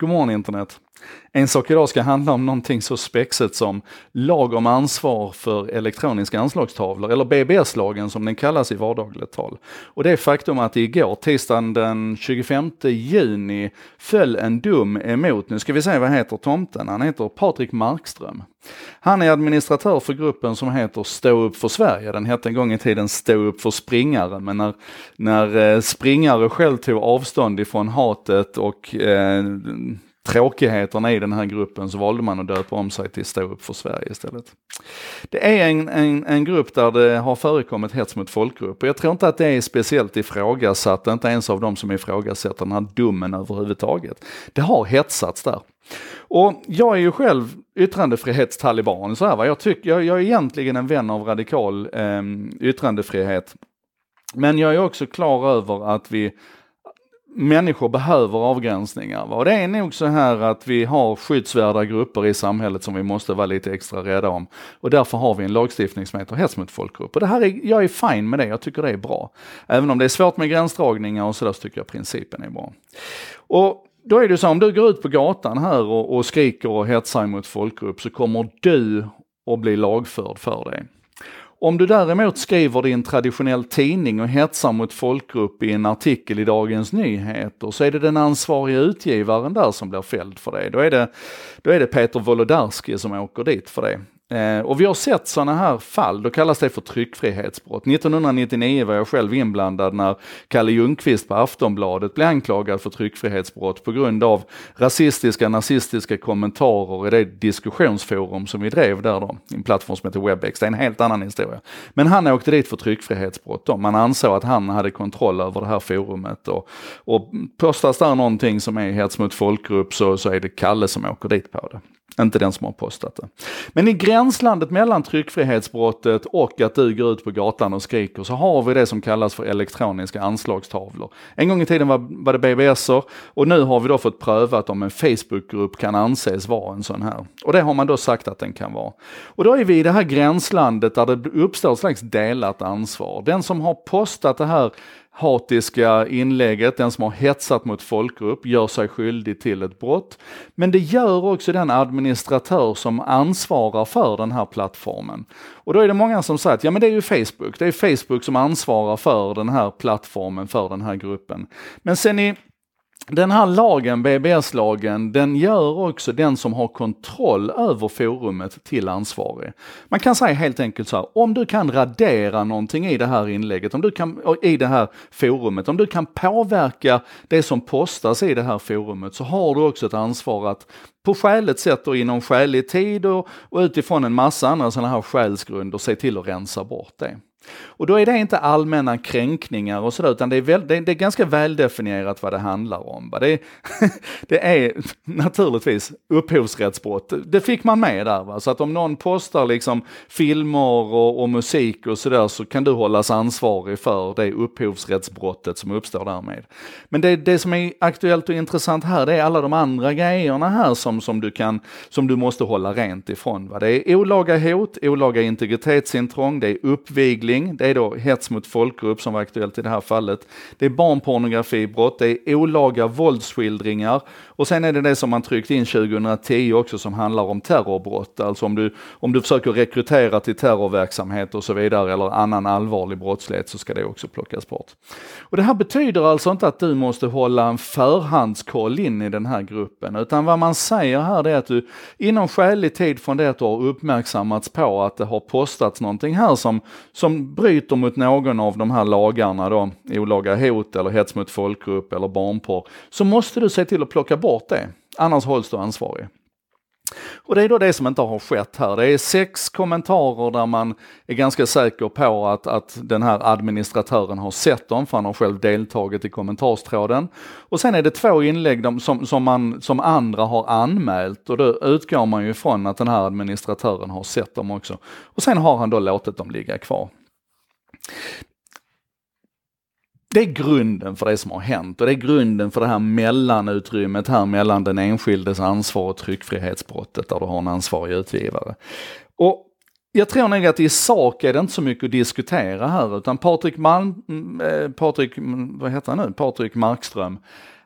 God morgon internet. En sak idag ska handla om någonting så spexigt som lag om ansvar för elektroniska anslagstavlor, eller BBS-lagen som den kallas i vardagligt tal. Och det är faktum att igår, tisdagen den 25 juni, föll en dom emot, nu ska vi se vad heter tomten, han heter Patrik Markström. Han är administratör för gruppen som heter Stå upp för Sverige. Den hette en gång i tiden Stå upp för springare, men när, när eh, springare själv tog avstånd ifrån hatet och eh, tråkigheterna i den här gruppen så valde man att döpa om sig till Stå upp för Sverige istället. Det är en, en, en grupp där det har förekommit hets mot folkgrupp och jag tror inte att det är speciellt ifrågasatt, inte ens av de som ifrågasätter den här domen överhuvudtaget. Det har hetsats där. Och jag är ju själv yttrandefrihetstaliban, så här, va? Jag, tycker, jag, jag är egentligen en vän av radikal eh, yttrandefrihet. Men jag är också klar över att vi människor behöver avgränsningar. Va? Och det är nog så här att vi har skyddsvärda grupper i samhället som vi måste vara lite extra rädda om. Och därför har vi en lagstiftning som heter hets mot folkgrupp. Och det här är, jag är fine med det, jag tycker det är bra. Även om det är svårt med gränsdragningar och sådär så tycker jag principen är bra. Och då är det så om du går ut på gatan här och, och skriker och hetsar mot folkgrupp så kommer du att bli lagförd för det. Om du däremot skriver det i en traditionell tidning och hetsar mot folkgrupp i en artikel i Dagens Nyheter så är det den ansvariga utgivaren där som blir fälld för det. Då är det, då är det Peter Wolodarski som åker dit för det. Eh, och vi har sett sådana här fall, då kallas det för tryckfrihetsbrott. 1999 var jag själv inblandad när Kalle Ljungqvist på Aftonbladet blev anklagad för tryckfrihetsbrott på grund av rasistiska, nazistiska kommentarer i det diskussionsforum som vi drev där då, en plattform som heter Webex. Det är en helt annan historia. Men han åkte dit för tryckfrihetsbrott då. Man ansåg att han hade kontroll över det här forumet och, och postas där någonting som är hets mot folkgrupp så, så är det Kalle som åker dit på det. Inte den som har postat det. Men i gränslandet mellan tryckfrihetsbrottet och att du går ut på gatan och skriker så har vi det som kallas för elektroniska anslagstavlor. En gång i tiden var, var det BBS och nu har vi då fått prövat om en Facebookgrupp kan anses vara en sån här. Och det har man då sagt att den kan vara. Och då är vi i det här gränslandet där det uppstår ett slags delat ansvar. Den som har postat det här hatiska inlägget, den som har hetsat mot folkgrupp, gör sig skyldig till ett brott. Men det gör också den administratör som ansvarar för den här plattformen. Och då är det många som säger att ja men det är ju Facebook, det är Facebook som ansvarar för den här plattformen, för den här gruppen. Men sen i den här lagen, BBS-lagen, den gör också den som har kontroll över forumet till ansvarig. Man kan säga helt enkelt så här, om du kan radera någonting i det här inlägget, om du kan, i det här forumet, om du kan påverka det som postas i det här forumet så har du också ett ansvar att på skäligt sätt och inom skälig tid och, och utifrån en massa andra sådana här skällsgrunder se till att rensa bort det. Och då är det inte allmänna kränkningar och sådär, utan det är, väl, det, är, det är ganska väldefinierat vad det handlar om. Det är, det är naturligtvis upphovsrättsbrott. Det fick man med där. Va? Så att om någon postar liksom filmer och, och musik och sådär så kan du hållas ansvarig för det upphovsrättsbrottet som uppstår därmed. Men det, det som är aktuellt och intressant här, det är alla de andra grejerna här som, som, du, kan, som du måste hålla rent ifrån. Va? Det är olaga hot, olaga integritetsintrång, det är uppvigling, smuggling, det är då hets mot folkgrupp som var aktuellt i det här fallet. Det är barnpornografibrott, det är olaga våldsskildringar och sen är det det som man tryckt in 2010 också som handlar om terrorbrott. Alltså om du, om du försöker rekrytera till terrorverksamhet och så vidare eller annan allvarlig brottslighet så ska det också plockas bort. Och det här betyder alltså inte att du måste hålla en förhandskoll in i den här gruppen utan vad man säger här är att du inom skälig tid från det att du har uppmärksammats på att det har postats någonting här som, som bryter mot någon av de här lagarna då, olaga hot eller hets mot folkgrupp eller barnporr, så måste du se till att plocka bort det. Annars hålls du ansvarig. Och det är då det som inte har skett här. Det är sex kommentarer där man är ganska säker på att, att den här administratören har sett dem, för han har själv deltagit i kommentarstråden. Och sen är det två inlägg som, som, man, som andra har anmält och då utgår man ju ifrån att den här administratören har sett dem också. Och sen har han då låtit dem ligga kvar. Det är grunden för det som har hänt och det är grunden för det här mellanutrymmet här mellan den enskildes ansvar och tryckfrihetsbrottet där du har en ansvarig utgivare. Och jag tror nog att i sak är det inte så mycket att diskutera här utan Patrik Malm, mm, eh, Patrik, mm, vad heter han nu, Patrik Markström,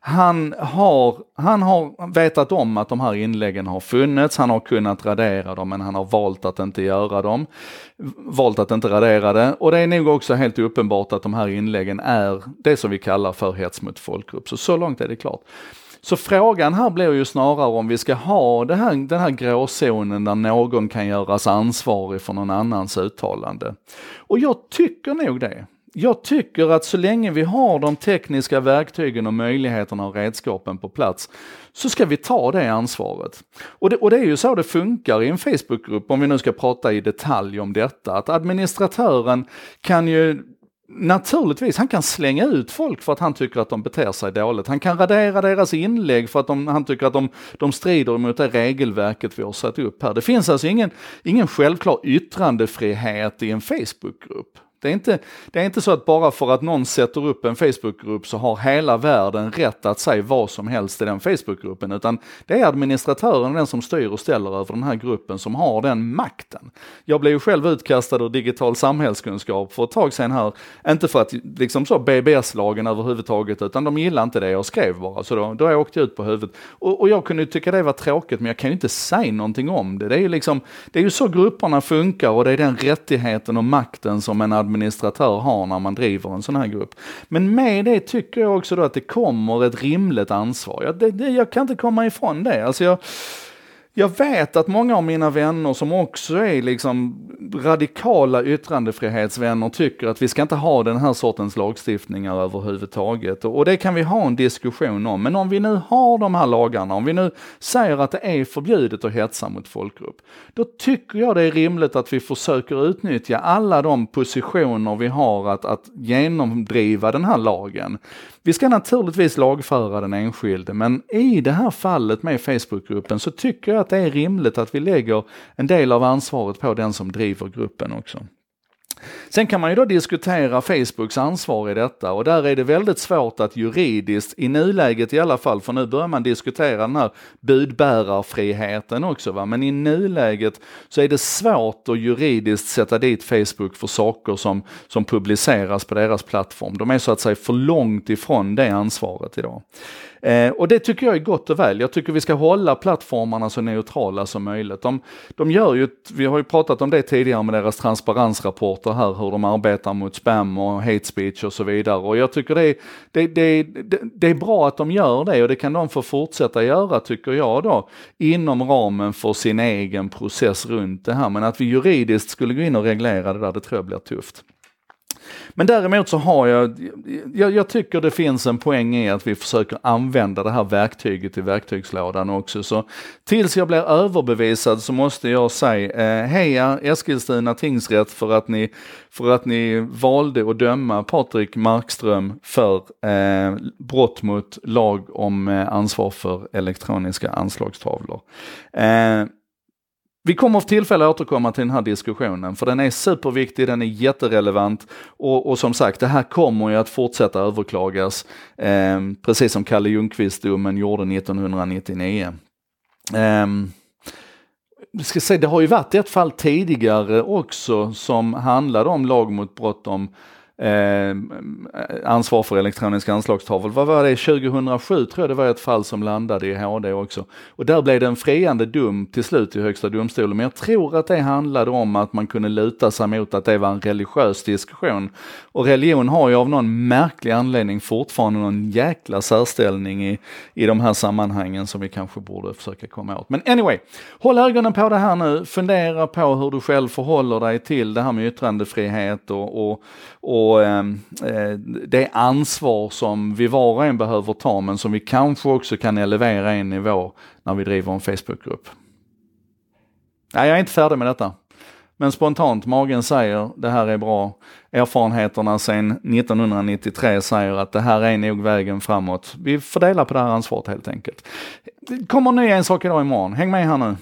han har, han har vetat om att de här inläggen har funnits, han har kunnat radera dem men han har valt att inte göra dem. Valt att inte radera det och det är nog också helt uppenbart att de här inläggen är det som vi kallar för hets mot folkgrupp. Så så långt är det klart. Så frågan här blir ju snarare om vi ska ha det här, den här gråzonen där någon kan göras ansvarig för någon annans uttalande. Och jag tycker nog det. Jag tycker att så länge vi har de tekniska verktygen och möjligheterna och redskapen på plats så ska vi ta det ansvaret. Och det, och det är ju så det funkar i en Facebookgrupp, om vi nu ska prata i detalj om detta, att administratören kan ju Naturligtvis, han kan slänga ut folk för att han tycker att de beter sig dåligt. Han kan radera deras inlägg för att de, han tycker att de, de strider mot det regelverket vi har satt upp här. Det finns alltså ingen, ingen självklar yttrandefrihet i en Facebookgrupp. Det är, inte, det är inte så att bara för att någon sätter upp en Facebookgrupp så har hela världen rätt att säga vad som helst i den Facebookgruppen, utan det är administratören, den som styr och ställer över den här gruppen, som har den makten. Jag blev ju själv utkastad ur digital samhällskunskap för ett tag sedan här, inte för att liksom så BBS-lagen överhuvudtaget, utan de gillade inte det jag skrev bara, så då, då åkte jag ut på huvudet. Och, och jag kunde tycka det var tråkigt, men jag kan ju inte säga någonting om det. Det är ju liksom, det är ju så grupperna funkar och det är den rättigheten och makten som en administratör administratör har när man driver en sån här grupp. Men med det tycker jag också då att det kommer ett rimligt ansvar. Jag, det, det, jag kan inte komma ifrån det. Alltså jag, jag vet att många av mina vänner som också är liksom radikala yttrandefrihetsvänner tycker att vi ska inte ha den här sortens lagstiftningar överhuvudtaget. Och det kan vi ha en diskussion om. Men om vi nu har de här lagarna, om vi nu säger att det är förbjudet att hetsa mot folkgrupp, då tycker jag det är rimligt att vi försöker utnyttja alla de positioner vi har att, att genomdriva den här lagen. Vi ska naturligtvis lagföra den enskilde, men i det här fallet med Facebookgruppen så tycker jag att det är rimligt att vi lägger en del av ansvaret på den som driver gruppen också. Sen kan man ju då diskutera Facebooks ansvar i detta och där är det väldigt svårt att juridiskt, i nuläget i alla fall, för nu börjar man diskutera den här budbärarfriheten också, va? men i nuläget så är det svårt att juridiskt sätta dit Facebook för saker som, som publiceras på deras plattform. De är så att säga för långt ifrån det ansvaret idag. Eh, och det tycker jag är gott och väl. Jag tycker vi ska hålla plattformarna så neutrala som möjligt. De, de gör ju, vi har ju pratat om det tidigare med deras transparensrapporter här, hur de arbetar mot spam och hate speech och så vidare. Och jag tycker det det, det, det, det är bra att de gör det och det kan de få fortsätta göra tycker jag då, inom ramen för sin egen process runt det här. Men att vi juridiskt skulle gå in och reglera det där, det tror jag blir tufft. Men däremot så har jag, jag, jag, tycker det finns en poäng i att vi försöker använda det här verktyget i verktygslådan också. Så tills jag blir överbevisad så måste jag säga eh, heja Eskilstuna tingsrätt för att ni, för att ni valde att döma Patrik Markström för eh, brott mot lag om eh, ansvar för elektroniska anslagstavlor. Eh, vi kommer få tillfälle att återkomma till den här diskussionen för den är superviktig, den är jätterelevant och, och som sagt det här kommer ju att fortsätta överklagas eh, precis som Kalle Ljungqvist-domen gjorde 1999. Eh, ska säga, det har ju varit ett fall tidigare också som handlade om lag mot brott om eh, ansvar för elektronisk anslagstavlor. Vad var det, 2007 tror jag det var ett fall som landade i HD också. Och där blev det en friande dom till slut i Högsta domstolen. Men jag tror att det handlade om att man kunde luta sig mot att det var en religiös diskussion. Och religion har ju av någon märklig anledning fortfarande någon jäkla särställning i, i de här sammanhangen som vi kanske borde försöka komma åt. Men anyway, håll ögonen på det här nu, fundera på hur du själv förhåller dig till det här med yttrandefrihet och, och, och och eh, det ansvar som vi var och en behöver ta men som vi kanske också kan elevera en nivå när vi driver en Facebookgrupp. Nej, jag är inte färdig med detta. Men spontant, magen säger det här är bra. Erfarenheterna sedan 1993 säger att det här är nog vägen framåt. Vi fördelar på det här ansvaret helt enkelt. Det kommer en ny en sak idag imorgon. Häng med här nu.